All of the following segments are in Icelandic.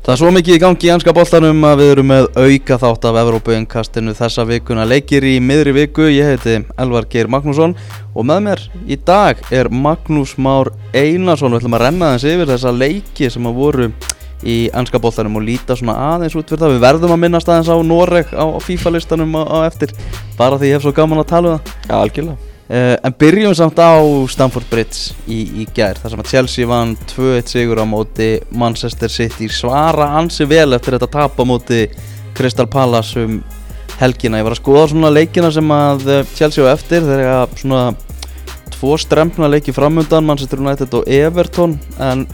Það er svo mikið í gangi í ennska boltanum að við erum með auka þátt af Evrópuinkastinu þessa vikuna leikir í miðri viku. Ég heiti Elvar Geir Magnússon og með mér í dag er Magnús Már Einarsson. Við ætlum að renna þess yfir þessa leiki sem að voru í ennska boltanum og líta svona aðeins út fyrir það. Við verðum að minnast aðeins á Noreg á FIFA listanum á eftir bara því ég hef svo gaman að tala um það. Já, algjörlega. Uh, en byrjum samt á Stamford Bridge í, í gær þar sem að Chelsea vann 2-1 sigur á móti Manchester City. Svara ansi vel eftir þetta tap á móti Crystal Palace um helgina. Ég var að skoða svona leikina sem að Chelsea á eftir þegar svona tvo strempna leiki framöndan Manchester United og Everton en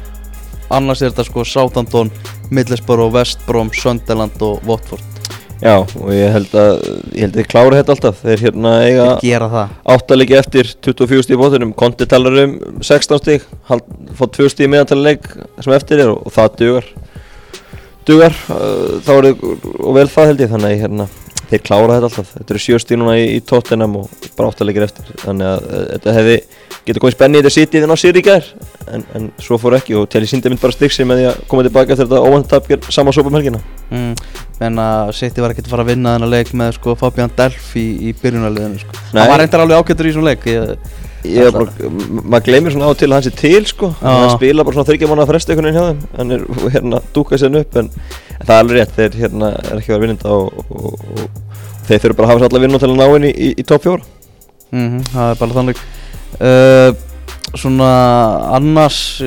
annars er þetta sko Southampton, Middlesbrough, West Brom, Sunderland og Watford Já, og ég held að ég held að þið klára þetta alltaf. Þeir hérna eiga það. áttalegi eftir 24 stíð bóttunum Konti talar um 16 stíð fótt 2 stíð meðantalega leik sem eftir er og, og það dugar. Dugar uh, þá er þið og vel það held ég þannig hérna, þeir klára þetta alltaf. Þetta eru 7 stíð núna í, í tóttinam og bara áttalegir eftir. Þannig að uh, þetta hefði getur komið spenni í þetta sítið en á sér í gær. En, en svo fór ekki og til í síndi mynd bara stygg sig með því að koma tilbaka eftir þetta óvandtapgjör sama sópa um helgina. Mm, en að City var ekkert að fara að vinna þennan leik með sko Fabian Delph í, í byrjunarliðinu sko. hann var reyndar alveg ágættur í svona leik. Ég, ég bara, maður glemir svona á til að hann sé til sko, hann spila bara svona þryggja mánu að fresta einhvern veginn hjá þeim. Hann er hérna dúkað sér upp en, en það er alveg rétt, þeir hérna er ekki verið vinnenda og, og, og, og þeir þurfa bara að hafa sér alla vinnum til að ná inn í, í, í top 4 mm -hmm, það er bara þannig. Uh, svona annars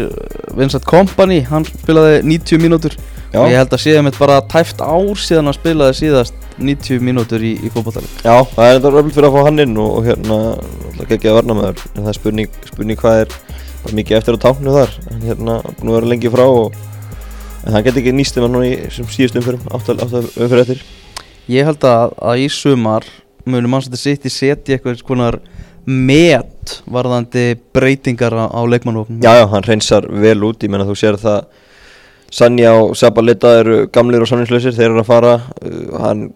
Vincent Kompany, hann spilaði 90 mínútur Já. og ég held að séða mitt bara tæft ár síðan hann spilaði síðast 90 mínútur í, í fókbóttalið Já, það er enda röfnilegt fyrir að fá hann inn og, og hérna, alltaf ekki að verna með þér en það er spurning, spurning hvað er bara mikið eftir að táknu þar. En hérna, búin að vera lengi frá og en það getur ekki nýst um hann í síðust umfyrum átt að umfyrir eftir. Ég held að, að í sumar munum mann setja sitt í seti eitthvað skonar met varðandi breytingar á, á leikmannvopnum Já, já, hann reynsar vel út, ég menna þú sér það Sanja og Sabalita eru gamlir og sanninslausir, þeir eru að fara uh, hann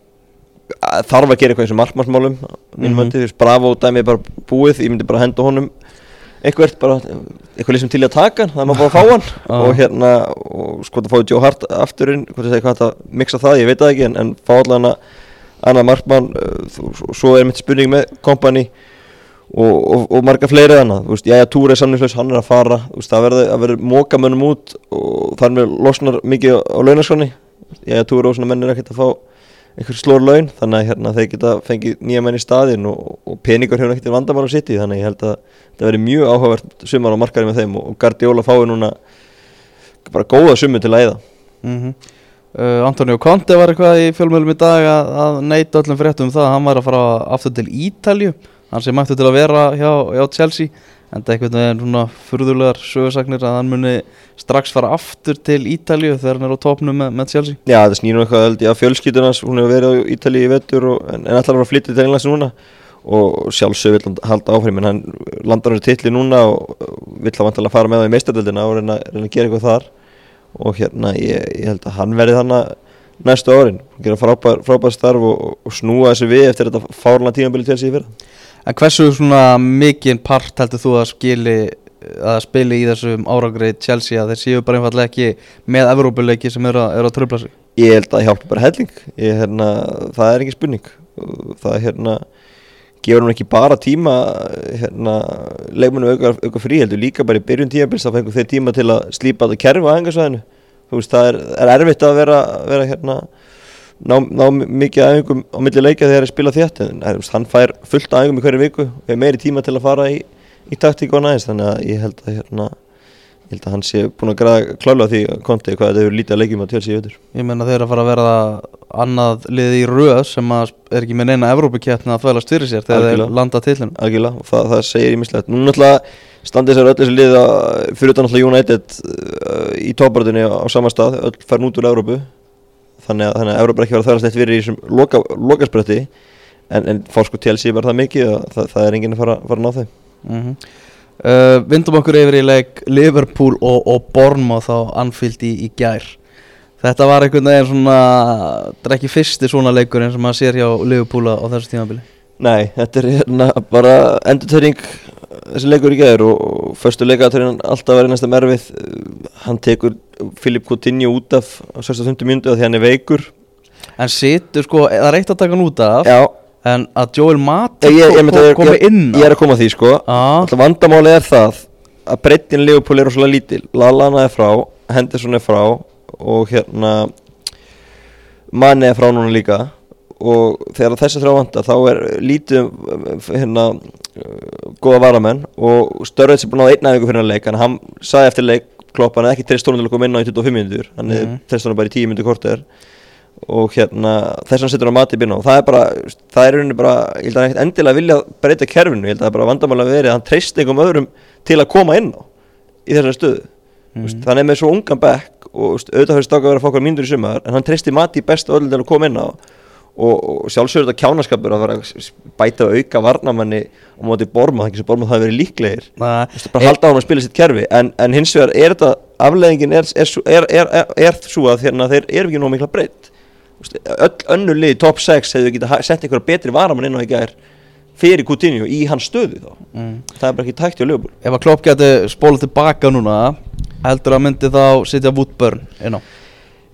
þarf að gera eitthvað eins og markmannsmálum minn möndi, mm -hmm. Bravo dæmi er bara búið ég myndi bara henda honum eitthvað, bara eitthvað lísum til að taka hann það er maður bara að fá hann ah. og hérna, og sko það fáið Joe Hart afturinn hvað það segir, hvað það mixa það, ég veit það ekki en, en fá allavega annað markmann uh, svo er mitt spurning með kompani og, og, og marga fleiri þannig þú veist, já, já, Túri er samningslaus, hann er að fara. Veist, það verður, verður móka mönnum út og þar með losnar mikið á launaskonni já, já, Túri og svona menn er ekkert að fá einhver slór laun, þannig að hérna, þeir geta fengið nýja menn í staðin og, og peningar hefur ekkert vandamál á sitt í, þannig að ég held að það verður mjög áhugavert sumar á markaði með þeim og Guardiola fái núna bara góða sumu til að eða mm -hmm. uh, Antonio Conte var eitthvað í fjölmjölum í dag að, að neita öllum fréttum um það. Að hann var að fara aftur til Ítalju hann sem mættu til að vera hjá, hjá Chelsea en það er einhvern veginn svona furðulegar sögursagnir að hann muni strax fara aftur til Ítalíu þegar hann er á topnum með, með Chelsea. Já það snýrum eitthvað held ég að fjölskytunars hún hefur verið á Ítalíu í vettur og, en, en ætlar að flytja til Englands núna. Og sjálfsög vil hann halda áfram en hann landar hann í tilli núna og vill vantala að fara með það í meistardöldina og reyna, reyna að gera eitthvað þar. Og hérna ég, ég held að hann verði þannig næstu árin, gera frábær, frábær starf og, og snúa þessu við eftir þetta fárlega tímabili Chelsea í fyrra En hversu svona mikinn part heldur þú að skili að spili í þessum áragrið Chelsea að þeir séu bara einfallega ekki með Evrópuleiki sem eru að, er að tröfla sig? Ég held að það hjálpa bara helling. Ég, hérna, það er ekki spurning. Það hérna, gefur hún ekki bara tíma hérna, leikmennu auka, auka frí heldur líka bara í byrjun tímabils þá fengur þeir tíma til að slípa þetta kerfi á hengarsvæðinu það er, er erfitt að vera, vera hérna ná, ná mikið aðeingum á milli leika þegar það er spilað þétt en hann fær fullt aðeingum í hverju viku og er meiri tíma til að fara í, í taktík og næst þannig að ég held að hérna, ég held að hann sé búin að græða klála því konti hvað þetta hefur lítið að leikjum á tjálsíu öður Ég menna þeir að fara að verða annað lið í röð sem er ekki með neina Evrópaketna að þvælast fyrir sér þegar þeir landa til hennu Algjörlega og það, það segir ég mislegt Nú náttúrulega standið sér öll þessi lið fyrir utan náttúrulega United uh, í tóparöðinni á sama stað öll fær nút úr Evrópu þannig að, þannig að Európa ekki var að þværast eitt fyrir í þessum loka, lokasprötti en, en fórsko TLC var það mikið og það, það er enginn að fara, fara að ná þau mm -hmm. uh, Vindum okkur yfir í leik Liverpool og, og Bournemouth á Anfield í, í gær. Þetta var einhvern veginn svona þetta er ekki fyrsti svona leikur eins og maður sér hjá Liverpool á þessu tímabili. Nei, þetta er hérna bara endurtöring þessi leikur í gæður og, og förstu leikaðurinn alltaf verið næsta merfið hann tekur Filip Coutinho út af á 65 mjöndu því hann er veikur. En situr sko, það er eitt að taka hann út af Já, En að Joel ég, komi inn á ég er að koma að því sko. Alltaf vandamáli er það að breytin Leopold er rosalega lítil. Lallana er frá, Henderson er frá og hérna Mane er frá núna líka og þegar þessi þrjá vanda þá er lítið hérna góða varamenn og Störrets er búin að einna viku fyrir hann leik. En hann sagði eftir leik Klopp hann er ekki að koma inn á í 25 minnur hann er treyst tónum bara í 10 minnur korter. Og hérna þess vegna setur hann mati byrna og það er bara, það er rauninni bara ég held að hann ekkert endilega vilja breyta kerfinu. Ég held að það er bara vandamála verið að hann treyst einhverjum öðrum til að koma inn á í þessari stöðu. Mm hann er með svo ungan bekk og auðvitað fyrir stakka að vera að fá okkar mínútur í sumar en hann treysti mati best öll til að koma inn á og, sjálfsögur þetta kjánaskapur að vera að bæta auka varnamanni á móti borma, það er ekki sem borma það hefur verið líklegir bara halda á hann að spila sitt kerfi. En, en hins vegar er þetta afleðingin er, er, er, er, er, er svo að hérna, þeir eru ekki nóg mikla breytt öll önnur lið, top 6 hefur getið sett einhverja betri varamann inn á í gær fyrir Coutinho í hans stöðu þá. Mm. það er bara ekki tækt hjá Leopold Ef að Klopp geti spólað tilbaka núna Heldur að myndi þá sitja Woodburn inn á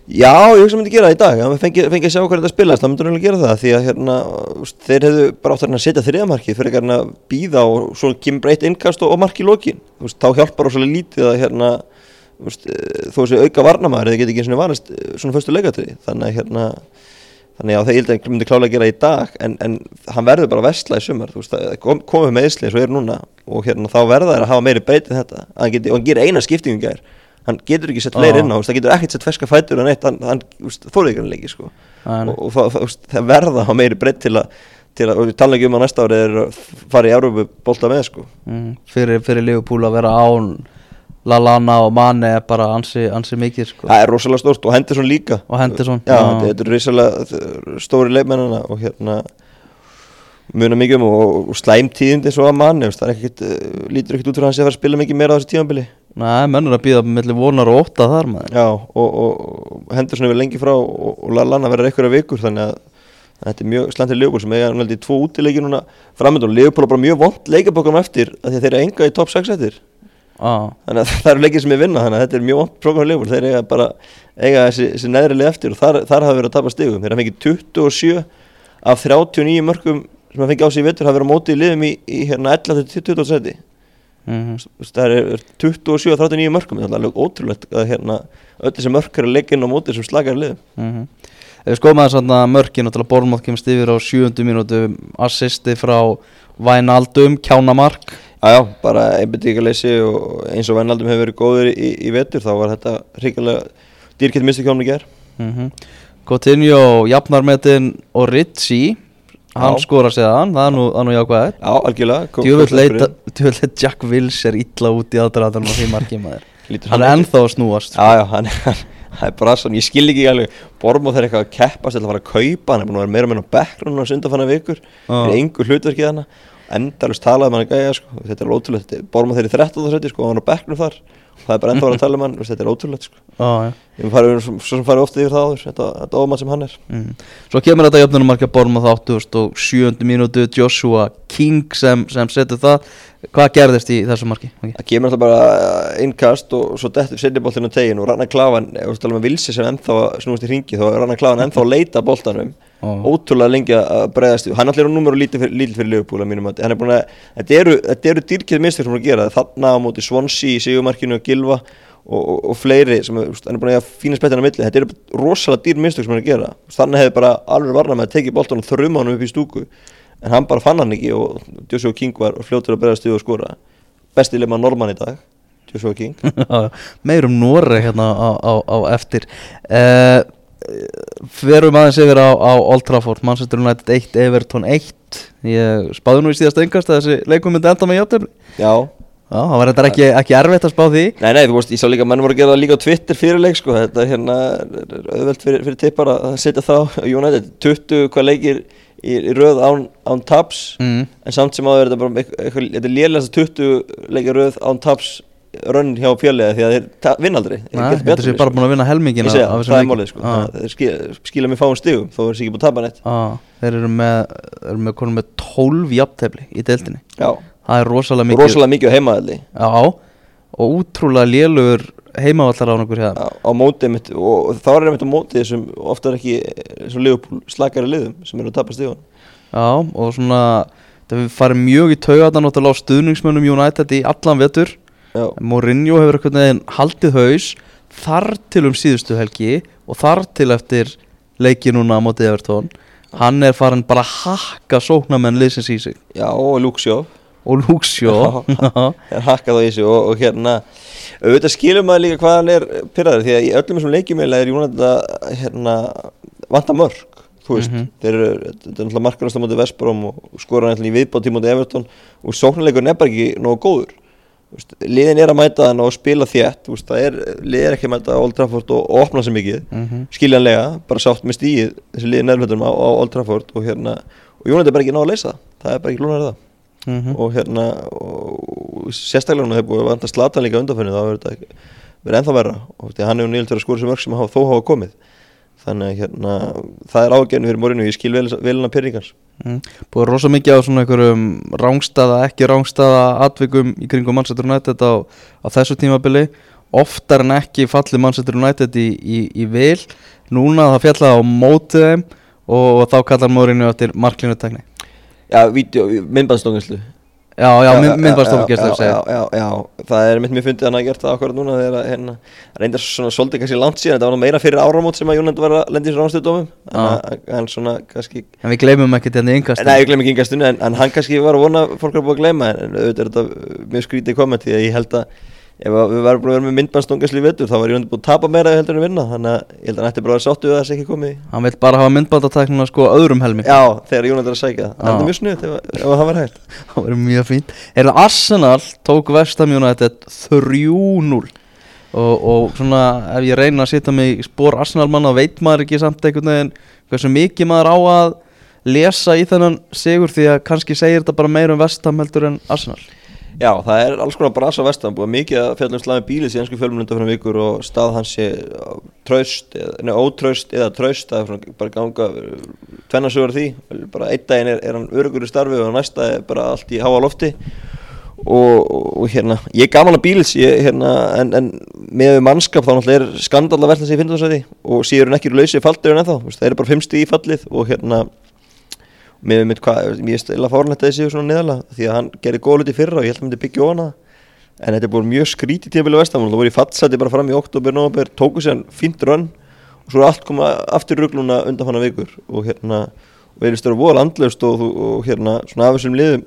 Já, ég hugsa að myndi gera það í dag. Að fengi, fengi að sjá hvernig þetta spilast, það myndi raunlega gera það því að hérna, þeir hefðu bara átt að að setja þriðamarkið fyrir að býða og svo kemur breytt innkast og, og mark í lokin. Úst, þá hjálpar ósvæmlega lítið að hérna, úst, eh, þó þessi auka varnamæður þeir geti ekki eins og varist eh, svona fyrstu leikatriði. Þannig að hérna þannig að það ég að myndi klálega gera það í dag en, en hann verður bara að versla í sumar þú veist, það kom, komið með Ísli eins og er núna og hérna þá verða þær að hafa meiri breytið þetta. Að hann og hann gerir eina skiptingum gær hann getur ekki sett fleiri Já. inn á, það getur ekkert sett ferska fætur og neitt, hann, hann þórið ekki hann leiki sko. Nei. og, og það, það, verða hafa meiri breytt til að til að, og ég tala ekki um að næsta ári er að fara í Európu bolta með sko mm. fyrir, fyrir Liverpool að vera án Lallana og Mane er bara ansi, ansi mikið sko. það er rosalega stórt og Henderson líka Og Henderson, já, já. þetta er rosalega stóri leikmennina og hérna muna mikið um og, og slæmtíðindi svo að veist, það er ekkert uh, lítur ekkert út hann sé að fara að spila mikið meira á þessu tímanbili Nei, mennur að býða mellir vonar og ótta þar maður. Já, og, og, Henderson er vel lengi frá og, og Lallana verður einhverja vikur þannig að þetta er mjög til Leopold sem eiga náttúrulega í tvo útileiki núna framöndan og Leopold er bara mjög vond leikabókum eftir að þeir eru enga í top 6 eftir. Ah. þannig að það eru leikir sem er vinna þannig að þetta er mjög vond program Leopold. Þeir eiga bara eiga þessi, þessi neðri leið eftir og þar, þar hafa verið að tapa stigum. Þeir hafa fengið 27 af 39 mörgum sem hafa fengið á sig í vettur hafa verið á móti í liðum í, í hérna 11-20 seti mm veist, það er 27 af 39 mörgum það er alveg ótrúlegt að hérna öll þessi mörg eru leikinn á móti sem slakar liðum -hmm. Ef við skoðum aðeins svona mörkin og til að Bornmoth kemst yfir á 7. mínútu assisti frá Vænaldum, Kjánamark Jájá, bara einbindíkaleysi og eins og Vennaldum hefur verið góður í, í vetur þá var þetta ríkilega dýrkett mistu kjónum í ger mm -hmm. Coutinho, Jafnarmetin og Ritchie hann skora séðan, það nú, það er nú jákvæðið Já, algjörlega djúvill leita Jack Wills er illa út í aðdraðanum á því marki maður. Hann er ennþá að snúast Já, já, hann er, það er bara svona, ég skil ekki alveg Bormóð þeir eitthvað að keppast til að fara að kaupa hann er búin að vera meira hann á background á sundafanna vikur. Já. er engur hlutverkið hann endalust talaði hann að gæja sko. þetta er ótrúlegt, Bormóð þeir í 13. seti sko, og hann á background þar. og það er bara enda að tala um hann þetta er ótrúlegt sko. Já ég farið svo svo farið ofta yfir það áður þetta, þetta ofmann sem hann er Mm. Svo kemur þetta jöfnunumarka Borma og sjöundu mínútu Joshua King sem, sem setur það Hvað gerðist í þessu marki? Okay. það kemur alltaf bara innkast og svo dettur setniboltinu á tegin og Rannar Klavan ef þú tala með Vilsi sem ennþá að snúast í ringi þá Rannar Klavan ennþá að leita boltanum Ó. ótrúlega lengi að bregðast hann allir á númer og lítið fyrir, fyrir að þetta eru, eru dýrkjöð mistur sem hann er gera þarna á móti Swansea í Sigumarkinu Gilva og, og, og fleiri sem er, hann er búin að fína spettina á milli. Þetta eru rosalega dýr mistur sem hann er að gera. Þannig hefði bara alveg varna með að tekið boltan og þrjuma hann upp í stúku. En hann bara fann hann ekki og Joshua King var fljótur að bregðast í og skora. Besti leima normann í dag Joshua King. Meir um Noreg hérna á, á, á eftir. Uh, Verum aðeins yfir á, á Old Trafford. Manchester United 1, Everton 1 Ég spáði nú í síðast engast að þessi leikum myndi enda með játtöfli já Já, það var þetta ekki, ekki erfitt að spá því. Nei, nei, þú veist, ég sá líka að menn voru að gera það líka á Twitter fyrirleik, sko, þetta er hérna er- er auðvelt fyrir, fyrir tippar að setja það á United, 20 hvað leikir í, í röð án, án taps. Mm. en samt sem áður er þetta lélegast 20 leikir röð án taps rönn hjá fjölega því að þeir vinna aldrei. Þetta sé bara búin að vinna helmingin Ég segja, það er málið, sko, ah. þeir skila, skila mér fáum stigum þó er þessi ekki búin að tapa neitt. Ah, Þeir eru með, eru með, með 12 jafntefli í deildinni. Já, það er rosalega mikið rosalega mikið heimaðalli Já, og útrúlega lélugur heimavallar á nokkur hérna á, á móti mitt og þá er einmitt á móti þessum oftar ekki þessum liðupúl slakari liðum sem eru að tapa stíðan Já, og svona það farið mjög í náttúrulega á stuðningsmönnum United í allan vetur. Já, Mourinho hefur eitthvað neginn haldið haus þar til um síðustu helgi og þar til eftir leiki núna á móti Evertón hann er farin bara að hakka sóknamenn liðsins í sig. Já og Luxjó og Luxjó er hakkað á þessu og, og hérna auðvitað skilum maður líka hvað hann er pyrraður því að í öllum þessum leikjum eiginlega er Jónat að hérna, vanta mörg þú veist, Mhm. þeir eru þetta er náttúrulega markarast á móti Vesparum og skora hann í viðbátt í móti Everton og sóknarleikurinn er bara ekki nógu góður. Veist, liðin er að mæta hann og spila þétt veist, það er, liðin er ekki að mæta Old Trafford og, og opna sér mikið Mhm. skiljanlega, bara sátt með stíið þessi liðin nærfjöldum á, á Old Trafford og hérna, og Jónat er bara ekki náðu að leysa það það er bara ekki lúnar það Mhm. og hérna og sérstaklega hún hefur búið að vanda slatan líka undanfenni þá verður þetta verið ennþá verra. Og því hann hefur nýjöld verið að skora sem mörg sem hafa, þó hafa komið. Þannig að hérna það er ágjörn fyrir morinu, ég skil vel, velina pyrringans Mm. Búið rosa mikið á svona einhverjum rángstaða, ekki rángstaða atvikum í kringum Manchester United á, á þessu tímabili. Oftar en ekki falli Manchester United í, í, í vil. Núna það fjallaði á mótið þeim og, þá kallar Mourinho eftir marklínutekni Já, myndbandstóngislu Já, já, mynd, myndbarstofngestur já, já, já, það er mitt mér fundið að hann hafa gert það akkurat núna þegar að hérna, reyndar svona svolítið kannski langt síðan, þetta var meira fyrir áramót sem að Jónand var að lendi í ránstöðdómum en svona kannski En við gleymum ekki þetta yngast Nei, ég glem ekki yngastunni en, hann kannski var að vona að fólk er búið að gleyma en auðvitað er þetta mjög skrítið komment ef við varum búin að vera með myndbandstungasli í vetur þá var ég búin að tapa meira heldur en vinna þannig að ég held að hann ætti bara að vera sáttu að það sé ekki komið Hann vil bara hafa myndbandateknina sko öðrum helmi Já, þegar Jónand er að sækja. Það. Það er mjög snuðt ef, það var hægt. Það verður mjög fínt. Eða Arsenal tók Vestham United 3-0 og, og svona ef ég reyna að setja mig í spór Arsenal manna veit maður ekki samt einhvern veginn hversu mikið maður á að lesa í þennan sigur því að kannski segir þetta bara meira um Vestham heldur en Arsenal Já, það er alls konar brasa vestan búið mikið að fjallum slæmi bílis í ennsku fjölmunum undan fyrir vikur og stað hans sé á traust, eða, nei, ótraust eða traust, það er bara ganga tvennasögur því, bara einn daginn er, er hann örugur í starfi og næsta er bara allt í háa lofti. Og, og hérna, ég er gaman að bílis ég, hérna, en, en með mannskap þá náttúrulega er skandal að velta sig í fyndarsæti og síður en ekki eru lausið faldur en ennþá, þú veist, það eru bara fimmsti í fallið og hérna hvað, ég stila fórnlegt að þessi svona neðalega því að hann gerði góð luti fyrra og ég held að hann myndi byggja ofan það. En þetta er búin mjög skrítið tímabili vestamál það voru í fattsæti bara fram í oktober, november tóku sér fínt rönn og svo er allt koma aftur rugluna undan hana vikur. Og hérna, og við erum stöður voða landlaust og, og, og hérna, svona af þessum liðum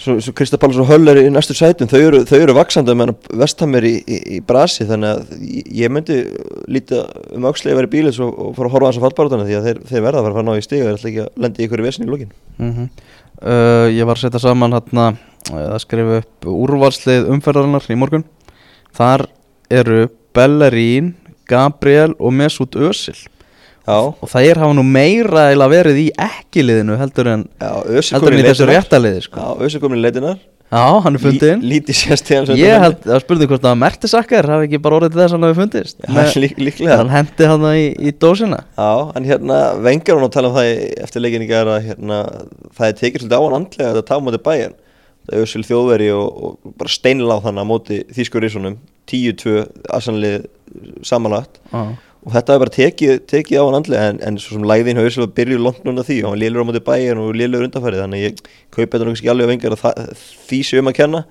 svo, svo Krista Páls og Höll er í næstu sætum, þau eru, þau eru vaksandi meðan vestam er í, í, í brasi þannig að ég- myndi lítið um aukslega að vera í bílis og, og fara að horfa þess að fallbarátana því að þeir, þeir verða að fara að ná í stiga þeir ætla ekki að lendi í ykkur vesni í lokin. Mm uh, Ég var að setja saman hérna uh, að skrifa upp úrvalslið umferðarinnar í morgun. Þar eru Bellerín, Gabriel og Mesut Özil Já, og það er hafa nú meira eða verið í ekki liðinu heldur en heldur en í þessu réttaliði sko. Já, í leitinar Já, hann er fundið inn Lítið hans Ég held að spurði hvort að Mertisakkar hafi ekki bara orðið til þess að hann hafi fundist? Já, lík, líklega. Hann hendi hann í, í dósina. Já, en hérna vengar hún að tala um það eftir leikin í gæra hérna, það er tekið svolítið á hann andlega þetta taf móti bæjan það er Ösil þjóðveri og, og bara steinláð þannig á móti þýskur ísunum 10-2 aðsannlið samanlagt. Já, og þetta er bara tekið, tekið á hann andlega en, en svo sem læðin hefur að byrja langt núna því og hann lélur á móti bæjan og lélur undanfærið þannig ég kaupi þetta náttúrulega ekki alveg að vengar að því sé um að kenna.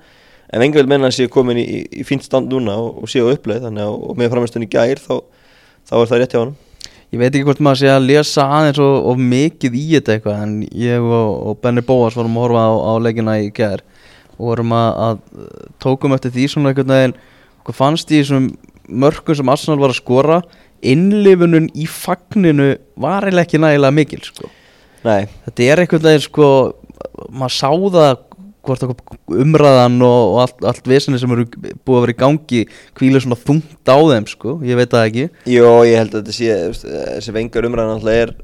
En vengar vil menna að sé komin í, í, í fínt stand núna og, og sé á uppleið þannig að og með framstunni gær þá, þá er það rétt hjá hann Ég veit ekki hvort maður sé að lesa aðeins og, og mikið í þetta eitthvað en ég og, og Benny Bóas vorum að horfa á, á leikina í gær. Og vorum að, að tókum eftir því svona einhvern veginn hvað fannst í þessum mörkum sem Arsenal var að skora innlifunum í fagninu var eiginlega ekki nægilega mikil sko. Þetta er einhvern veginn sko maður sá það hvort umræðan og, og allt, allt vesinni sem eru búið að vera í gangi hvílu svona þungt á þeim sko, ég veit það ekki. Jó, ég held að þetta sé, þessi vengar umræðan alltaf er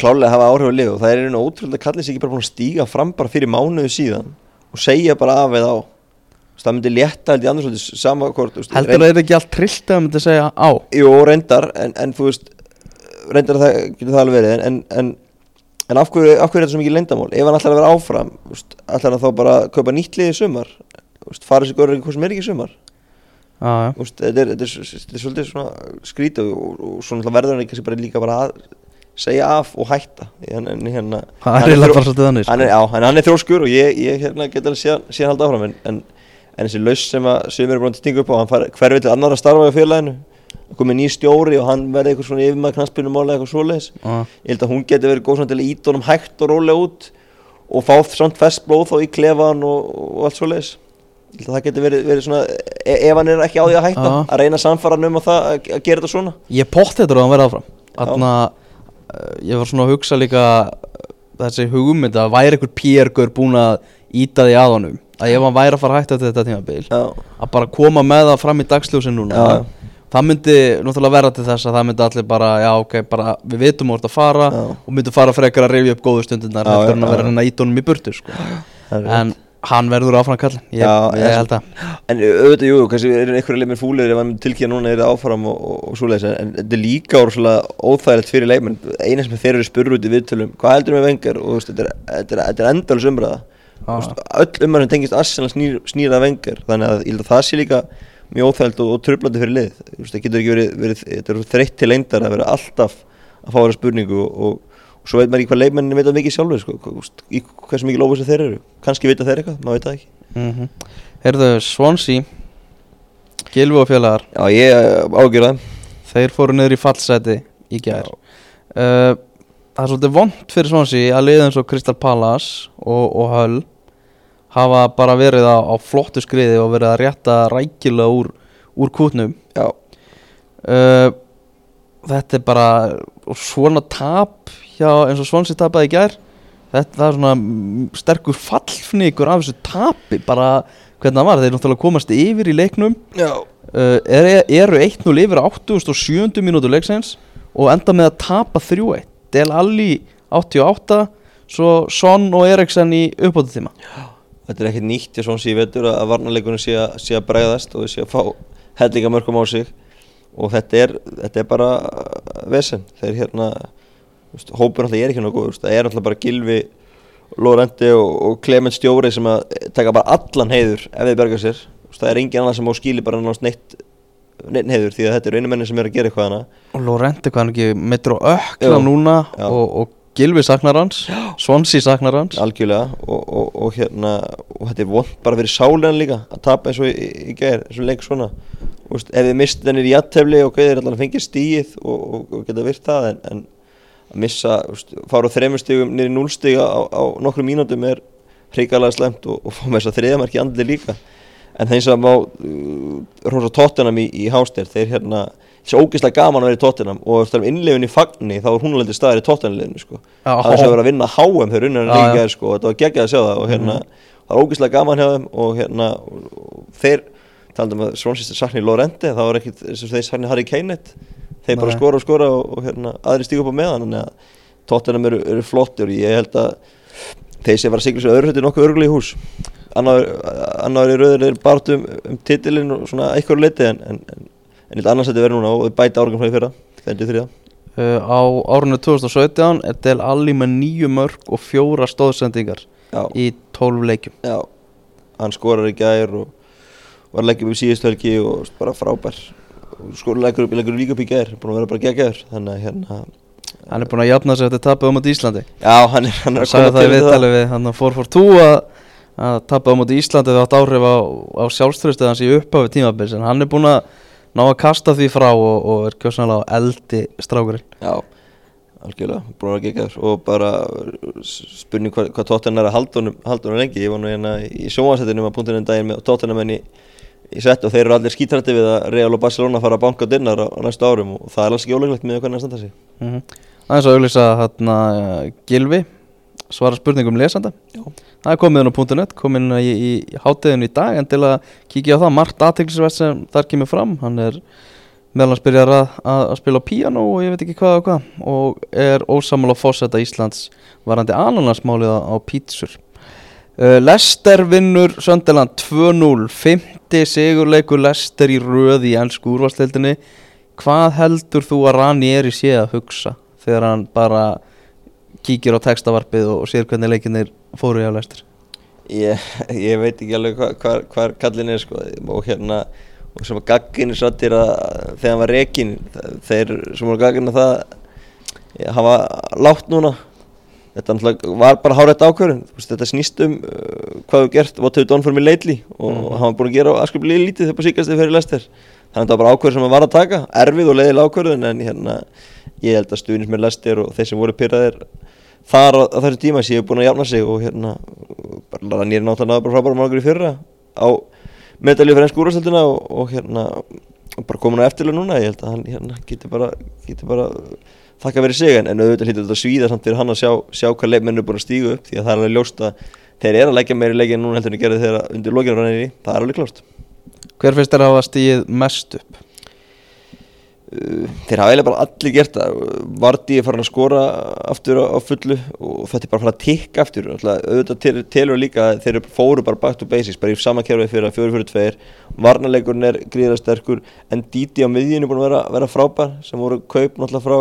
klálega að hafa áhrif á lið og það er einu ótrúlega að kallið sig ekki bara búin að stíga fram bara fyrir mánuðu síðan og segja bara af eða á það myndi létta held í annars svolítið sama hvort þú veist, heldur að þetta ekki allt trillt að myndi segja á. Jú, reyndar, en, en þú veist reyndar að það getur það alveg verið en, en, en af hverju, af hverju er þetta svo mikið leyndamál? Ef hann ætlar að vera áfram, ætlar hann þá bara að kaupa nýtt lið í sumar? Fara sér góður eitthvað sem er ekki í sumar? Já úst, þetta, er, er, þetta er svolítið svona skrítið og, og svo náttúrulega verður hann ekki bara líka bara að segja af og hætta. Hérna, Það er hann þannig sko. hann er, hann, hann er þróskur og ég, ég hérna, get alveg síðan, síðan halda áfram en, en, þessi laus sem að sem er búin að stinga upp á, hann fær hverfið til annar að starfa í félaginu, komið ný stjóri og hann verði eitthvað svona yfirmaður knastbyrnumála eitthvað svoleiðis. Já. ég held að hún geti verið góð svona til að íta honum hægt og rólega út og fá samt fest blóð þá í klefan og, og allt svoleiðis. Ég held að það geti verið, verið svona e ef hann er ekki á því að hætta Já. að reyna að samfara hann um að, það, að, að gera þetta svona. Ég pott þetta að verða áfram. Þannig að ég var svona að hugsa líka uh, þessi hugmynd að væri einhver PR-gur búin að íta því að honum að ef hann væri að fara að hætta eftir þetta tímabil já, að bara koma með það fram í dagsljósin núna Já. það myndi náttúrulega vera til þess að það myndi allir bara, já ok, bara við vitum hvort að fara Já. og myndi fara frekar að rifja upp góðu stundunar en já, að vera já. að að íta honum í burtu sko. en hann verður áfram kallin ég, Já, ég held að En auðvitað, jú, kannski er einhverja leikmenn fúlir ef hann tilkýða núna er það áfram og, og, og svoleiðis en, þetta er líka óþægilegt fyrir leikmenn eina sem þeir eru í viðtölum hvað heldur með vengar og þetta er, er, er endalus umræða öll sem tengist Arsenal snýr, snýr að vengar þannig að ég held að það sé líka mjög óþægilegt og, og tröflandi fyrir lið. Það getur ekki verið, verið þetta er þreytt til lengdar að vera alltaf að fá þér spurningu og, og, svo veit maður ekki hvað leikmennin veit mikið sjálfur sko, hversu mikið lófus þeir eru. Kannski vita þeir eitthvað, maður veit það ekki. Mm Heyrðu, Swansea Gilvi og félagar Já, ég ágjör það þeir fóru niður í fallseti í uh, það er svolítið vond fyrir Swansea að liða eins og Crystal Palace og, og Hull hafa bara verið á, á flottu skriði og verið að rétta rækilega úr, úr kútnum. Já, uh, þetta er bara og svona tap hjá, eins og Swansea tapaði gær. Þetta er svona sterkur fallfnikur af þessu tapi bara hvernig það var, þeir náttúrulega komast yfir í leiknum. Já. Uh, er, eru 1-0 yfir á 87. mínútu leiksins og enda með að tapa 3-1 Del Alli 88 svo Son og Eriksen í uppbóta tíma Þetta er ekkert nýtt ég svona sé í vetur að varnarleikunum sé, sé að bregðast og sé að fá hellinga mörgum á sig. Og þetta er, þetta er bara uh, vesen. Þeir hérna hópur náttúrulega er ekki náttúrulega góð það er náttúrulega bara Gilvi, Lorente og, og Clement Stjóri sem að taka bara allan heiður ef þeir berga sér. Það er engin annar sem á skili bara náttúrulega neitt, neitt heiður því að þetta eru einu menni sem er að gera eitthvað hana og Lorente hvað hann ekki mittur á ökla núna Já. og, og Gilvi saknar hans Swansea saknar hans. Algjörlega og, og, og hérna og þetta er vond bara fyrir sálegan líka að tapa eins og í, í, gær, eins og leik svona. Og veist, ef þið mist þennir í jættefli og þeir allan að fengja stíð og, og, og geta virt það en, en að missa, veist, fara á þreymur stigum niður í núlstiga á, á nokkrum mínútum er hrikalega slemt og, og fá með þess að þriðamarki andli líka en þeim sem má uh, rosa tóttunum í, í háster þeir hérna þessi ógeðslega gaman að vera í tóttunum og þegar innlefin í fagni þá er hún alveg staðar í tóttunarliðinu sko Já. að þess að vera að vinna HM þegar unnar já. líka er sko og þetta var geggjað að sjá það og hérna það var ógeðslega gaman hjá þeim og hérna og, og þeir taldum að Svonsist sakni Lorente það var ekkit eins og þeir sakni Harry Kane þeir bara Nei. skora og skora og, og hérna aðri stígu upp á meðan tóttunum eru, eru flottir og ég held að þeir sem var að sigla sér öðru hluti nokkuð örgulega í hús annar, er rauður er bara um, um titilinn og svona eitthvað leiti en, en, en, en eitt annars þetta verður núna og bæta árangum frá í fyrra þetta er þriða uh, á árunni 2017 er Del Alli með nýju mörg og fjóra stóðsendingar já, í 12 leikjum. Já, hann skorar í gær og var upp í síðustu helgi og bara frábær. Og skorar leggur upp, leggur líka upp í gær búin að vera bara geggjaður þannig að hérna hann er búin að jafna sig eftir tapið á móti Íslandi. Já, hann er, hann er að koma það í til viðtalið við hann að 442 að, að tapið á móti Íslandi það átt áhrif á, á sjálfströðstu hans í upphafi tímabils en hann er búin að ná að kasta því frá og, og er kjósanlega á eldi strákurinn. Já, algjörlega, búin að vera geggjaður. Og bara spurning hvað, hvað Tottenham er að halda honum lengi. Ég var nú hérna í sjónvarsættinum að punktinum daginn með Tottenham enn í, sett og þeir eru allir skítrætti við að Real og Barcelona fara að banka dinnar á, á næstu árum og það er alls ekki óleglegt með hvernig það standa sig. Mm -hmm. aðeins að auglýsa þarna uh, Gilvi svara spurningum lesanda. Já. það er komið inn á .net komið inn í, í, í hátíðinu í dag en til að kíkja á það margt aðteklisvert sem þar kemur fram hann er meðal hans byrjar að, að, að spila á píano og ég veit ekki hvað og hvað og er ósamal á fósetta Íslands varandi ananarsmálið á, pítsur. Uh, Lester vinnur Söndeland 2-0 50 sigurleikur Lester í röð í ennsku úrvarsleildinni hvað heldur þú að Rani er í sé að hugsa þegar hann bara kíkir á textavarpið og, og sér hvernig leikinnir fóru hjá Leicester ég, ég veit ekki alveg hvað hva, hva kallin er sko. Og hérna og sem að gagginu sattir að þegar hann var rekin þeir sem voru gagginu það ja, hafa látt núna. Þetta var bara hárætt ákvörðun. Þetta snýst um uh, hvað við gert what have we done for me lately. Og mm. hann var búin að gera aðskaplega lítið þegar síkast þegar fyrir Lester þannig að þetta var bara ákvörðun sem hann var að taka. Erfið og leiðilega ákvörðun en hérna ég held að stuðnins með Lester og þeir sem voru pyrraðir þar á, þessu tíma séu búin að jafna sig og hérna bara nýri náttúrulega bara frábæra mágur í fyrra á medalju fyrir ennsku úrvæðstöldina og, og hérna bara komin á eftirlega núna. Ég held að hann hérna, getur bara, bara þakka verið sig en, auðvitað hlýtur þetta svíða samt fyrir hann að sjá, sjá hvað leikmennu er búin að stígu upp því að það er alveg ljóst að þeir eru að leggja meiri leikin núna heldur en gerði þeirra undir lókinarannir það er alveg klart Hver finnst þér að hafa stíð mest upp? Uh, þeir hafa eiginlega bara allir gert það. Vardí er farin að skora aftur á, fullu og þetta er bara fara að tikka aftur. Auðvitað telur líka þeir fóru bara back to basics, bara í samankerfið fyrir að 4-4-2 varnarleikurinn er gríðar sterkur en Díti á miðjunu er búin að vera, vera frábær sem voru kaup náttúrulega frá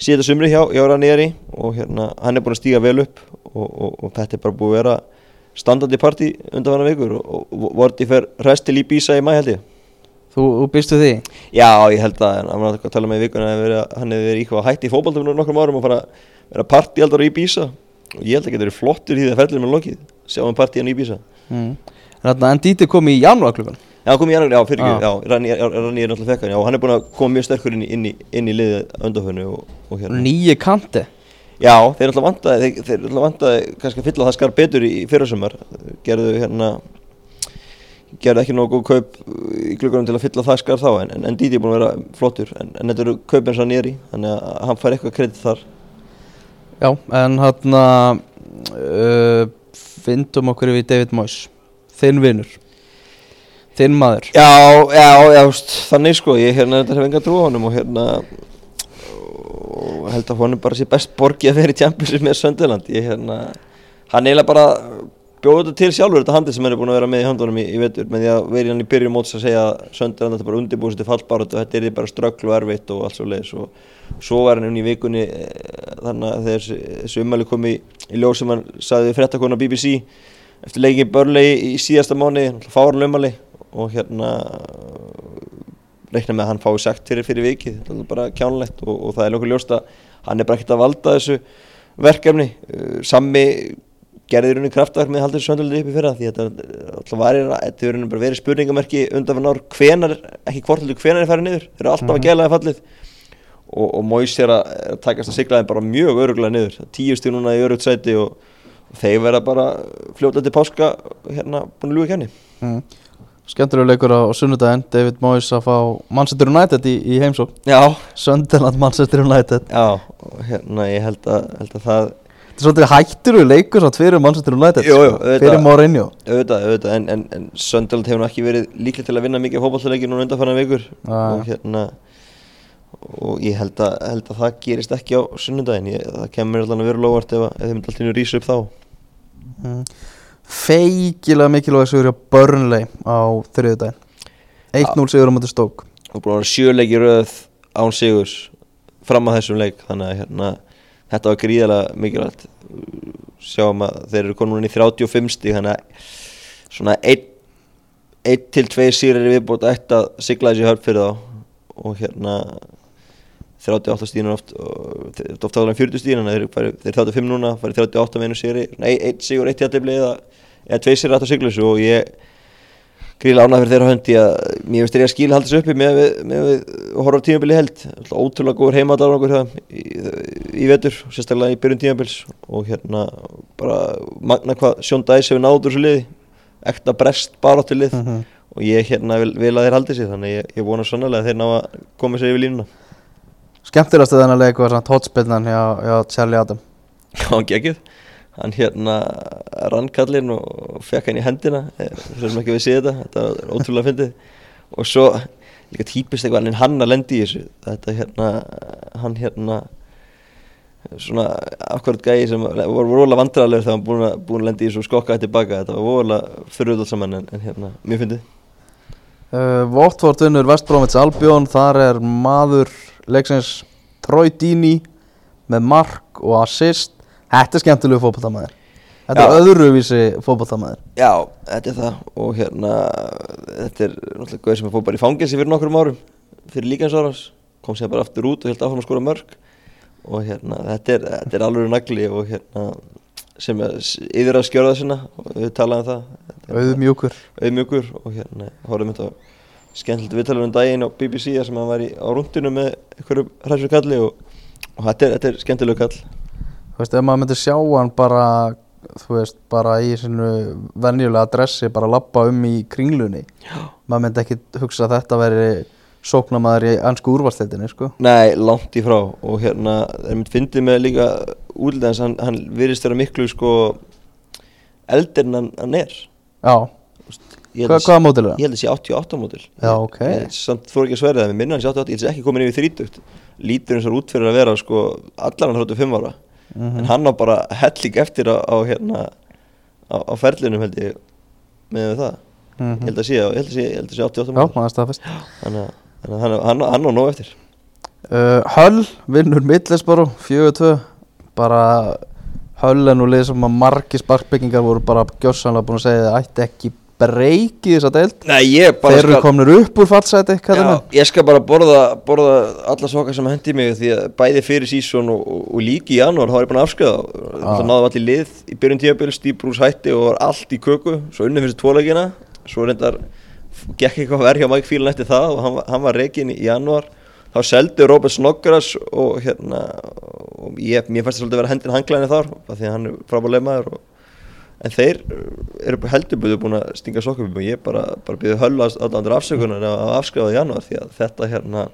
síðan sumri hjá, hjá Ranieri og hérna hann er búin að stíga vel upp og, og, og þetta er bara búin að vera standandi parti undan hana vikur og, og Vardí fer restil í Bísa í mæ held ég Þú, þú býstu því? Já, ég held að, hann var að tala með í vikuna að hann hefði verið íkvað hætti í fókbaltöfnum nokkrum árum og fara að vera partíaldar í Bísa og ég held að það getur flottur í því að ferðlega með lokið, sjáum partían í Bísa mm. En Díti kom í janúarklubban? Já, kom í janúarklubban, já, fyrir ekki, ah. já, Ranni er náttúrulega fekkan, já, hann er búin að koma mjög sterkur inn í, inn í, inn í liðið öndafönnu og, og hérna Nýju kanti? Já, þeir er alltaf vantaði, þeir er alltaf vantaði gerði ekki góð kaup í klukkanum til að fylla það skar þá en, en, Díti er búin að vera flottur en, en þetta eru kaup eins og nýri þannig að hann fær eitthvað kredit þar. Já, en hann uh, fyndum okkur við David Moyes. Þinn vinnur þinn maður. Já, já, já, þannig sko ég hérna hef enga trú á honum og hérna og held að honum bara sé best borgi að vera í Champions með Söndiland ég hérna, hann eiginlega bara bjóðu þetta til sjálfur þetta handi sem hann er búin að vera með í handunum í, í vetur með því að verið hann í byrjun móts að segja söndir hann þetta bara undirbúið sér til fallbáratu og þetta er bara strögglu og erfitt og allt svo leiðis og svo var hann unni í vikunni eh, þannig að þegar þessu umæli kom í, í ljós sem hann saði frettakona BBC eftir leikin börlegi í síðasta mánu fárun umæli og hérna reikna með að hann fái sagt fyrir fyrir vikið þetta er bara kjánlegt og, og það er að að gerði rauninni kraftverk með haldur söndaldi upp í fyrra því að þetta var bara verið spurningamerki undan fyrir ár. Hvenar, ekki hvort heldur hvenar er færið niður? Þeir eru alltaf mm -hmm. að gæla það fallið. Og, og Móis er að takast að sigla þeim bara mjög öruglega niður. Tíu stíl núna í örugt sæti og, og þeir verða bara fljóta til páska hérna búin að ljúa kenni mm. Skemmtilega leikur á sunnudaginn. David Móis að fá Manchester United í, í heimsók Söndaland Manchester United. Já, hérna Þetta er svolítið hættur við leikur samt fyrir jú, jú, sko, fyrir Mourinho. Auðvitað, auðvitað, en, en, en Sunderland hefur ekki verið líklega til að vinna mikið fókbaltaleiki núna undanfannan vikur. Og hérna og ég held að, held að það gerist ekki á sunnundagin, ég, það kemur alltaf að vera lóvart ef, ef þeim alltaf rýsa upp þá. Mm. Feikilega mikilvæg sigur á Burnley á þriðudagin 1-0 sigur á mæti stók og búin að vera sjöleiki röð án sigurs fram að þessum leik. Þannig að hérna þetta var gríðalega mikilvægt. Sjáum að þeir eru komin í 35 stík þannig að svona 1 til 2 sýrir er viðbútt eitt að sigla þessi hörp fyrir þá. Og hérna 38 stíðin er oft oft áður en 40 stíðin þeir er 35 núna, farið 38 með einu sýri 1 sigur, 1 jættibli eða 2 sýrir aftur sigla þessu og ég gríla ánað fyrir þeirra höndi að mér finnst þeirri að skíla haldast uppi með að horfa tímabili held ótrúlega góður heimadar okkur í, í vetur, sérstaklega í byrjun tímabils. Og hérna bara magna hvað Sjón Dæs hefur náður þessu liði, ekta brest bara til lið. Uh mhm. -huh. og ég hérna vil, vil að þeir haldi sig þannig ég, ég vona sannlega að þeir ná að koma sér yfir línuna. Skemmtilegast að þennan leiku var svona tótspilnan hjá, hjá Charlie Adam. Já, geggið hann hérna rann kallin og fekk hann í hendina. Þess að ekki við séð þetta þetta var ótrúlega fyndið. Og svo líka típist eitthvað hann að lendi í þessu. Þetta hérna hann hérna svona akkurat gæði sem var vorulega vandrarlegur þegar hann búin að, búin að lendi í þessu skokkaði tilbaka. Þetta var vorulega fyrir alls saman en, en hérna mjög fyndið. Uh, Votford vinnur Vestbrómits Albjón þar er maður leiksins Troy Dini með mark og assist Þetta er skemmtilegu fótboltamæður Þetta Já. er öðruvísi fótboltamæður Já, þetta er það. Og hérna þetta er náttúrulega gauð sem fóð bara í fangelsi fyrir nokkrum árum fyrir líkansárans kom sér bara aftur út og held áfram að skora mörg. Og hérna þetta er, þetta er alveg nagli og hérna sem er yfir að skjóra það sinna og við talaðum það. Þetta er Auðmjúkur. og hérna horfum þetta skemmtilegt viðtalur um daginn á BBC sem hann var í, á rúndinu með einhverju hræsur kalli og, og þetta er, er skemmtilegu kall Þú veist, ef maður myndi sjá hann bara Þú veist, bara í sinu venjulega dressi bara lappa um í kringlunni Já. Maður myndi ekki hugsa að þetta veri sóknamaður í ansku úrvarstildinni, sko. Nei, langt í frá. Og hérna, það er mitt fyndið með líka útlendans, hann, hann virðist vera miklu sko eldir en hann, hann er. Já, Hva, hvaða mótil er það? Ég held að sé 88 mótil Já, ok. Ég samt þú ekki að sverja það, mér minna hann sé 88 Ég held að sé ekki komin yfir 30 Lítur eins og út fyrir að vera sko allar hann 35 ára Mhm. En hann á bara helling eftir á, á hérna á, á ferlinum held ég með það. Mhm. Ég held að sé, held að sé, held að sé 88 Já, mótil maður staðfest. Þannig að hann, hann, hann á nóg eftir. Uh, Höll vinnur Middlesborough 4-2 bara Höll er nú lið sem að margi sparkbyggingar voru bara gjössanlega búin að segja að það ætti ekki breyki þess að deild Þeir eru komnir upp úr fallseti Já, ég skal bara borða, borða alla sokkar sem hendi mig því að bæði fyrir sísón og, og, líki í janúar þá er ég búin að afskriða Ah. það náðu allir lið í byrjun tíabili Stíbrús hætti og var allt í köku. Svo unnum fyrir tvoleikina svo reyndar gekk eitthvað verð hjá Mike Phelan eftir það og hann, hann var reikin í janúar. Þá seldi Robert Snodgrass og hérna og ég, mér fannst það svolítið að vera hendin hanglæðinu þar því að hann er og, en þeir uh, eru heldurbúðu búin að stinga sokkum og ég bara, bara býði höllast allandur afsökunar að afskrifa í janúar því að þetta hérna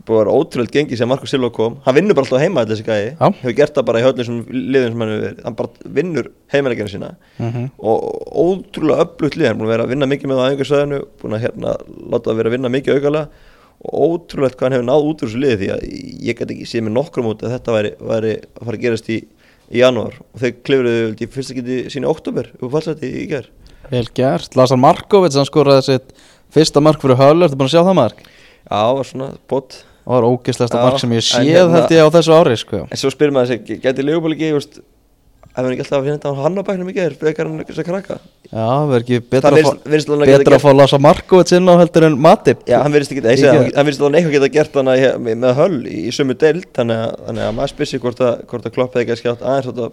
þetta búið að vera ótrúlega gengi sem Markus Silva kom. Hann vinnur bara alltaf heima þessi gæi. Já. hefur gert það bara í höllum sem liðum sem hann hefur verið. Hann bara vinnur heimalegina sína. Mhm. og ótrúlega öflugt lið. Hann búin að vera að vinna mikið með það á einhversvæðinu búin að hérna láta það vera að vinna mikið augalega og ótrúlegt hvað hann hefur náð út úr þessu liði því að ég get ekki séð með nokkrum út að þetta væri, væri að fara að gerast í, í janúar. Og þeir klifruðu í fyrsta geti síni oktober upp á fallseti í ger Vel gert, Lazar Markovic hann skoraði sitt fyrsta mark fyrir Höll. Ertu búin að sjá það mark? Já, var svona bótt Það var ógeðslegasta Já, mark sem ég séð hérna- held ég á þessu ári sko. en svo spyrir maður sig, geti Leopold ef hann ekki alltaf að finna þetta á hann á bæknum í ger frekar hann þess að krakka Já, það er ekki betra, það að alveg að betra að fá Lazar Markovic inn á heldur en Matip. Já, hann verðist ekki, ég Í gær. hann, verðist alveg eitthvað geta gert hana í- með, höll í, í sömu deild þannig að, þannig að maður spyrir sig hvort að, að klopp hefði ekki skjátt aðeins að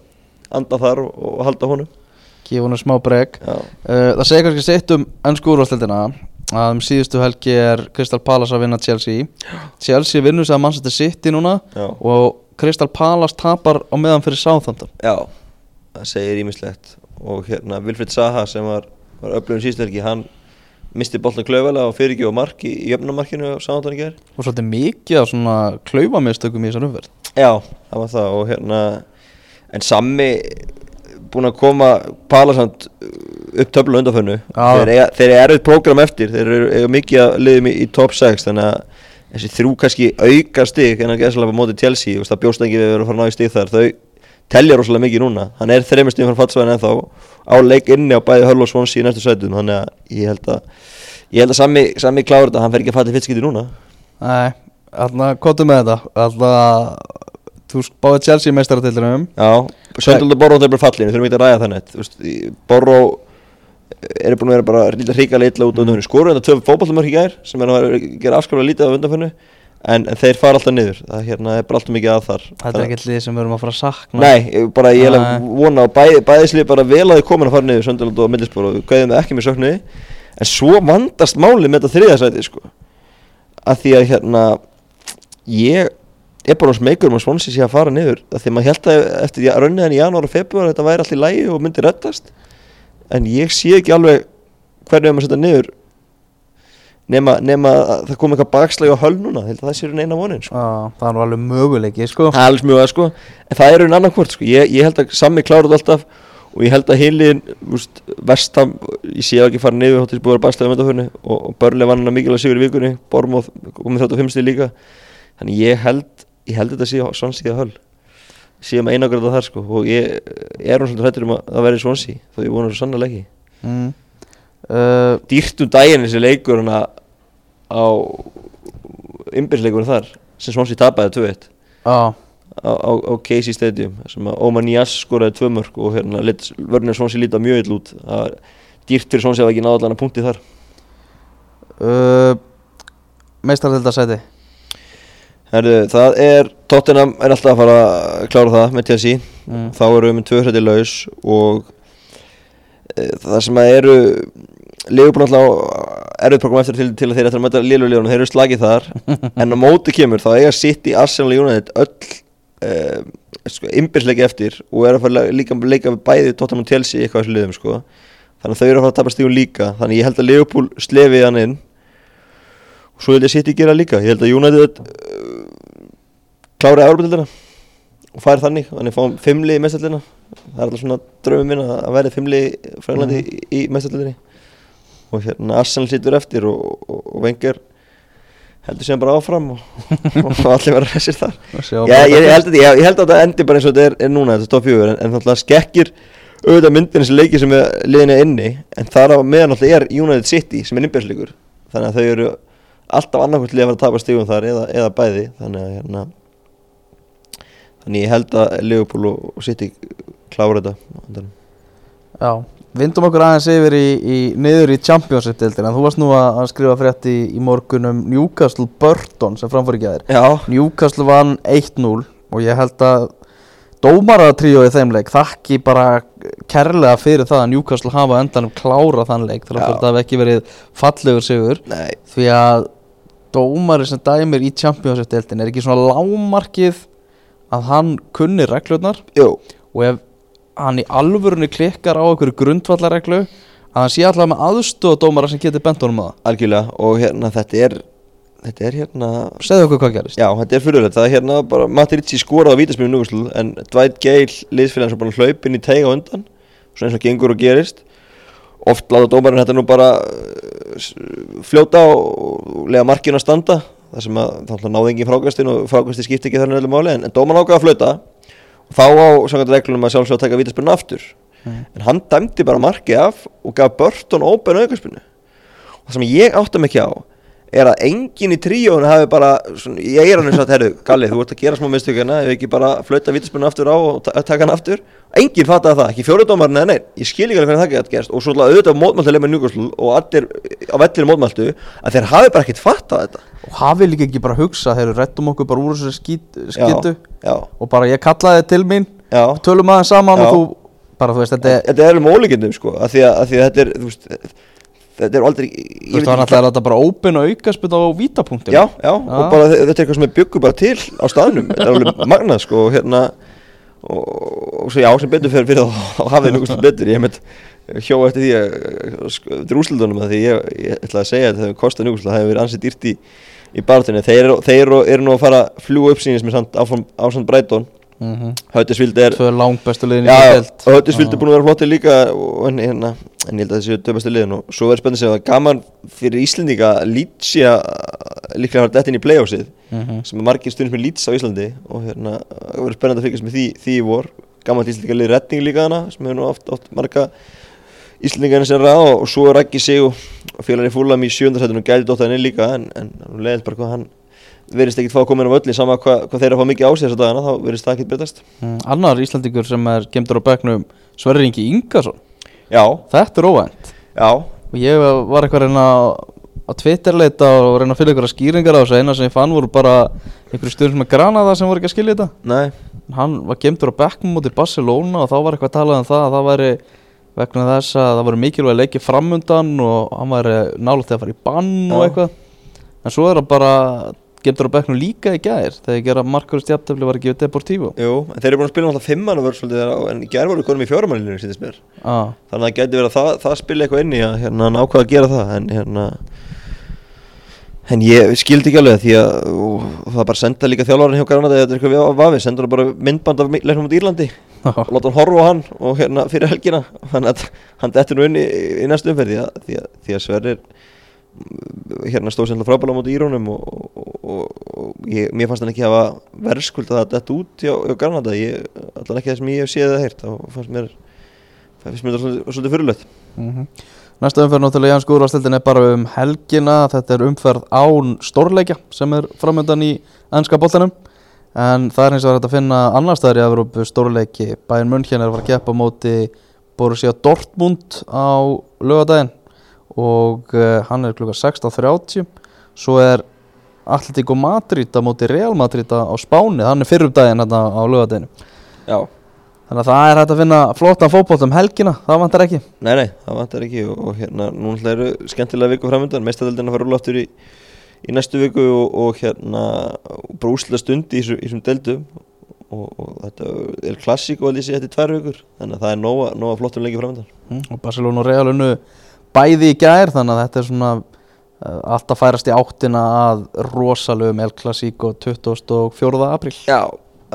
anda þar og, og halda honum. Gefa hún smá breg Uh, það segir kannski sitt um ennsku úrvastildina að um síðustu helgi er Crystal Palace að vinna Chelsea. Chelsea vinnur sig að Manchester City núna já, og Crystal Palace tapar á meðan fyrir Southampton. Já það segir ímislegt og hérna Wilfried Zaha sem var, var öflugum síðustu helgi hann misti boltan klaufalega og fyrir ekki á mark í, jöfnumarkinu á samáttan í ger og svolítið mikið af svona klaufamistökum í þessar umferð. Já, það var það. Og hérna en Sammi búin að koma Palasand upp töflu undanfönnu þeir, eru erfitt prógram eftir. Þeir eru mikið að liðum í, í top 6 þannig að þessi þrjú kannski auka stig en að gæslega á móti Chelsea það bjóst ekki við að vera að fara að ná í stig þar. Þau telja rosalega mikið núna. Hann er þreymur stigum frá fatsvæðin ennþá á leik inni á bæði Hull og Swansea í næstu sætum þannig að ég held að ég held að Sammi, Sammi kláður þetta hann fer ekki að falla í fyrstskipti núna. Nei, alltaf, hvað með þetta? Alltaf, þú spáði Chelsea meistaratildinum Já, Söndul og Borró þeir bara fallinu, þurfum ekki að ræða þannig Borró eru búin að vera bara hrikalega illa út á undanfennu skoru en það töfum fótballtumörk í gær sem er að gera afskaplega lítið á undanfennu en, en þeir fara alltaf niður. Það hérna, er bara alltaf mikið að þar. Þetta er ekkert lið sem við erum að fara að sakna. Nei, ég, bara ég er að Nei. vona á bæ, bæðislið bara vel að þið komin að fara niður Söndul og Middlesborough og gæðum það ekki með söknuði. En svo vandast málið með þetta þriðasæti sko. að því að hérna ég er bara hans meikur um að Swansea sé að fara niður að því að maður held að eftir rönniðan en ég sé ekki alveg hvernig við maður setja niður nema, nema að það kom eitthvað bakslægi á höll núna. Að það sé raun eina vonin sko. Já, það er alveg möguleiki, sko. Mjög að sko. En það er raun annan hvort sko. Ég, ég held að sami kláruð alltaf og ég held að hinliðin vestam, ég sé ekki fara niður hóttis búið að bakslægi á myndaförni og, og Börli vann hann mikilvæg sigur í vikunni Bormóð komið 35 stíð líka. Þannig ég held, ég held þetta sé svonsíða höll séum einagræða þar sko og ég er hún svolítið hrættur um að það verði svonsí þó ég vonar svo sannlega ekki. Mm. uh, dýrt um daginn þessi leikur hana á ymbisleikurinn þar sem svonsí tapaði 2-1 Já, á, á, á Casey Stadium sem að Ómar Nías skoraði tvö mörg og hérna vörnir Svonsi líta mjög ill út. Var dýrt fyrir Svonsi að ekki náða allan að punkti þar. Uh, Meistarðildasæti Herðu, það er, Tottenham er alltaf að fara að klára það með TSI mm. þá eru við með tvö hrætti laus og e, það sem að eru Leifupól alltaf erfið program eftir til, til að þeir eftir að mæta liðlulegunum, þeir eru slagið þar. En á móti kemur þá eiga í Arsenal og United öll e, sko, innbyrðsleiki eftir og eru að fara líka að leika við bæði Tottenham og Chelsea í eitthvað þessu liðum sko. þannig að þau eru að fara að tapa stígun líka. Þannig ég held að Leifupól slefið hann inn. Og svo held ég sitt í gera líka. Ég held að United uh, klára Európa-dildina og fær þannig, þannig fáum fimmli í mestallina það er alltaf svona draumum minn að verði fimmli frá Englandi í, í mestallinni og hérna Arsenal sittur eftir og, og, og Wenger heldur sem bara áfram og, og allir verður þessir þar. Já, ég, ég, held að, ég, ég held að það endi bara eins og þetta er, er núna þetta er top 4 en, en að skekkir auðvitað myndin þessi leiki sem er liðinni inni en þar á meðan alltaf er United City sem er innbjörnsleikur þannig að þau eru alltaf annarkvæmt lið að vera að tapa stígum þar eða, eða bæði. Þannig að hérna Þannig ég held að Liverpool og, City klára þetta Já, vindum okkur aðeins yfir í, í niður í Championship-dildina Þú varst nú að, að skrifa frétt í, í morgunum Newcastle Burton sem framfór ekki aðeir Já, Newcastle vann 1-0 og ég held að dómaratríóið þeim leik þakki bara kærlega fyrir það að Newcastle hafa endanum klára þann leik Já. að þetta hafi ekki verið fallegur sigur. Nei, því að dómari sem dæmir í Championship-dildin er ekki svona lágmarkið að hann kunni reglurnar jú, og ef hann í alvörunni klikkar á einhverju grundvallarreglu að hann sé alltaf með aðstofadómara sem getur bent honum að það. Algjörlega og hérna þetta er þetta er hérna segðu okkur hvað gerist. Já, þetta er fyrirlegt, það er hérna bara Matti Ritchie skoraði á vítaspilum núguslu en Dwight Gale, liðsfélagin sem bara hlaupin í teiga undan svona eins og gengur og gerist. Oft láta dómarinn þetta nú bara uh, fljóta og lega markinu að standa það sem að þá náði engin frákastin og frákasti skipti ekki þannig öllu máli en, en dómarinn ákveða að flauta og þá á samkvæmt reglunum að sjálfsög að taka vítaspilinu aftur Mm. en hann dæmdi bara markið af og gaf Burton ópen aukarspilinu og það sem ég átta mig ekki á er að enginn í tríónu hafi bara svona, eins og að herru, Galli, þú ert að gera smá mistökina ef ekki bara flauta vítaspilinu aftur á og ta taka hann aftur? Enginn fattaði það, ekki fjóruðdómarinn eða neinn ég skil ekki alveg hvernig það gett gerst. Og svo auðvitað mótmæltilega með Newcastle og allir á vellir mótmæltu að þeir hafi bara ekkert fattað þetta. Og hafi líka ekki bara hugsa þeir rettum okkur bara úr þessu já, og bara ég kallaði þig til mín já, tölum aðeins saman Já. og þú bara þú veist þetta er þetta er um ólíkindum sko að því að, að, því að þetta er þetta er aldrei ég þú veist það var náttúrulega að þetta bara ópen og aukaspit á vítapunktum já, já, og bara þe- þetta er eitthvað sem við byggum bara til á staðnum, þetta er alveg magnað sko og hérna og, og svo já, sem betur fyrir, fyrir þá hafið Newcastle betur, ég með hjó eftir því að sko, er úrslutunum að því ég, ég ætla að segja að það hefur kostað Newcastle, það hefur verið ansið dýrt í, í barðunni, þeir, þeir eru, nú að fara að fljúa upp sínis með samt áfram, ásamt Breitón, mm -hmm. Höttisvild er tvö langbestu liðin í og Höttisvild er búin að vera flottir líka og, en, hérna, en ég held að þessi döfastu liðin og svo er spennið að segja að gaman fyrir Íslendinga að Lítsja líklega har dætt inn í playoffsið Mhm. sem er margir stundum með Líts á Íslandi og hérna, það verður spennandi að fylgjast með því, því í vor gaman til Íslendinga liði retning líka hana sem hefur nú oft, oft marga Íslendingarnir sem ræða og, og svo er Raggi sig og, og félagin í fúlam í sjöndarsættunum gæti dóttaðinni líka en, en verðist ekkit fá að koma inn á völli sama hvað, hvað þeir eru að fá mikið á sig þessa dagana þá verðist það ekkit breytast. Mm, annar Íslandingur sem er gemdur á bekknum Sverrir Ingi Ingarsson Já, þetta er óvænt. Já, og ég var eitthvað að reyna að Twitterleita og reyna að fylla ykkur skýringar á þessu. Eina sem ég fann voru bara einhverju stundum með Granada sem voru ekki að skilja þetta. Nei. Hann var gemdur á bekknum mútið Barcelona og þá var eitthvað að tala um það að það væri vegna þess að það voru mikilvæg leiki framundan og hann væri nálægt að fara í bann og Já. eitthvað. En svo er hann bara gemdur á bekknum líka í gær? Þegar gera markur stjaftöfli var ekki við Deportivo. Jú, en þeir eru búin að spila náttúrulega fimmann og en í gerð voru konum í mér. Ah. þannig að það gæti verið að það, það spila eitthvað inn í að hérna, hann ákvaða að gera það en hérna en ég skildi ekki alveg því að og, það bara senda líka þjálfarinn hjá Granada eða eitthvað við vafi, senda hann bara myndband af leiknum út Írlandi. Og láta hann horfa á hann og hérna fyrir helgina. Að hann dettur nú inn í, í næstu umferð því að, því að, því að hérna stóð sem frábæla mútið Írónum og, og, og, og ég, mér fannst hann ekki hafa verðskuld að þetta út hjá, hjá Granada ég, allan ekki það sem ég hef séð eða heyrt þá fannst mér það finnst mér þetta svolítið, svolítið fyrirlegt Mhm. Næsta umferð náttúrulega Jans Gúrvastildin er bara um helgina. Þetta er umferð án stórleikja sem er framöndan í ennska boltanum. En það er eins og hægt að finna annar staðar í Evrópu stórleiki. Bayern München er að fara að á móti Borussia Dortmund á lögadaginn og uh, hann er klukka 16.30 svo er Atletico Madrid á móti Real Madrid á Spáni, hann er fyrrum daginn hérna á lögadaginn Já, þannig að það er hægt að finna flottan fótboll um helgina, það vantar ekki. Nei nei, það vantar ekki. Og, og hérna, núna eru skemmtilega viku framöndan meistadöldin að fara úr aftur í, í næstu viku og, og hérna brúslega stund í þessum- deildum. Og, og þetta er klassík og að lýsi þetta í tvær vikur. Þannig að það er nóga, nóga flottum lengi framöndan mm, og Barcelona og Real unnu bæði í gær þannig að þetta er svona uh, allt að færast í áttina að rosalugum El Clasico 24. apríl Já,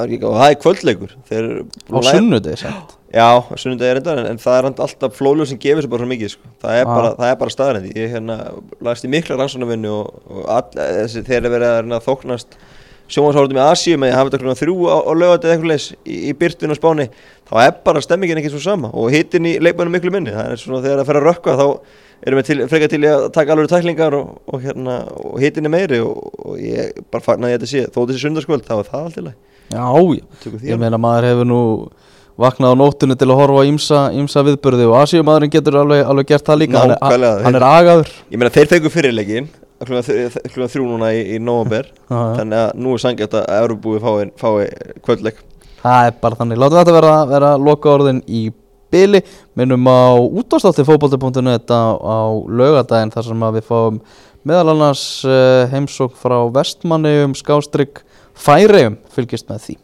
er og það er kvöldleikur á sunnudegi sent Já, sunnudegi er þetta en, það er alltaf flóljó sem gefur sér bara svo mikið sko. það, er Ah. bara, það er bara staðarendi Ég hérna lagst í mikla rannsónavinnu og, og all, þessi, þeir eru verið að þóknast sjónvarsáhaldum í Asíu með að hafa þetta klukkan þrjú á, á lögatið eitthvað leis í, í byrtun og spáni þá er bara stemmingin ekki svo sama og hitin í leikmennum miklu minni. Það er svona þegar það fer að rökkva þá erum við til, frekar til að taka alveg tæklingar og, og, hérna, og hitin er meiri og, og ég bara fagnaði að þetta sé þó þessi sundarskvöld þá er það allt í lagi. Já, já, ég meina maður hefur nú vaknað á nóttunni til að horfa á ímsa, ímsa viðbörði og Asíumadurinn getur alveg, alveg gert það líka. Hann er, Nákvæmlega. hann, hann er agaður. Ég meina þeir fengu fyrirleikin klukkan þrjú núna í, í november þannig að nú er sangjart að Euróbúi fái, fái kvöldleik. Það er bara þannig, látum þetta vera, vera loka orðin í byli minnum á útástátti fótbolti.net á, á laugadaginn þar sem við fáum meðal annars uh, heimsók frá vestmanni um skástrygg færium fylgist með því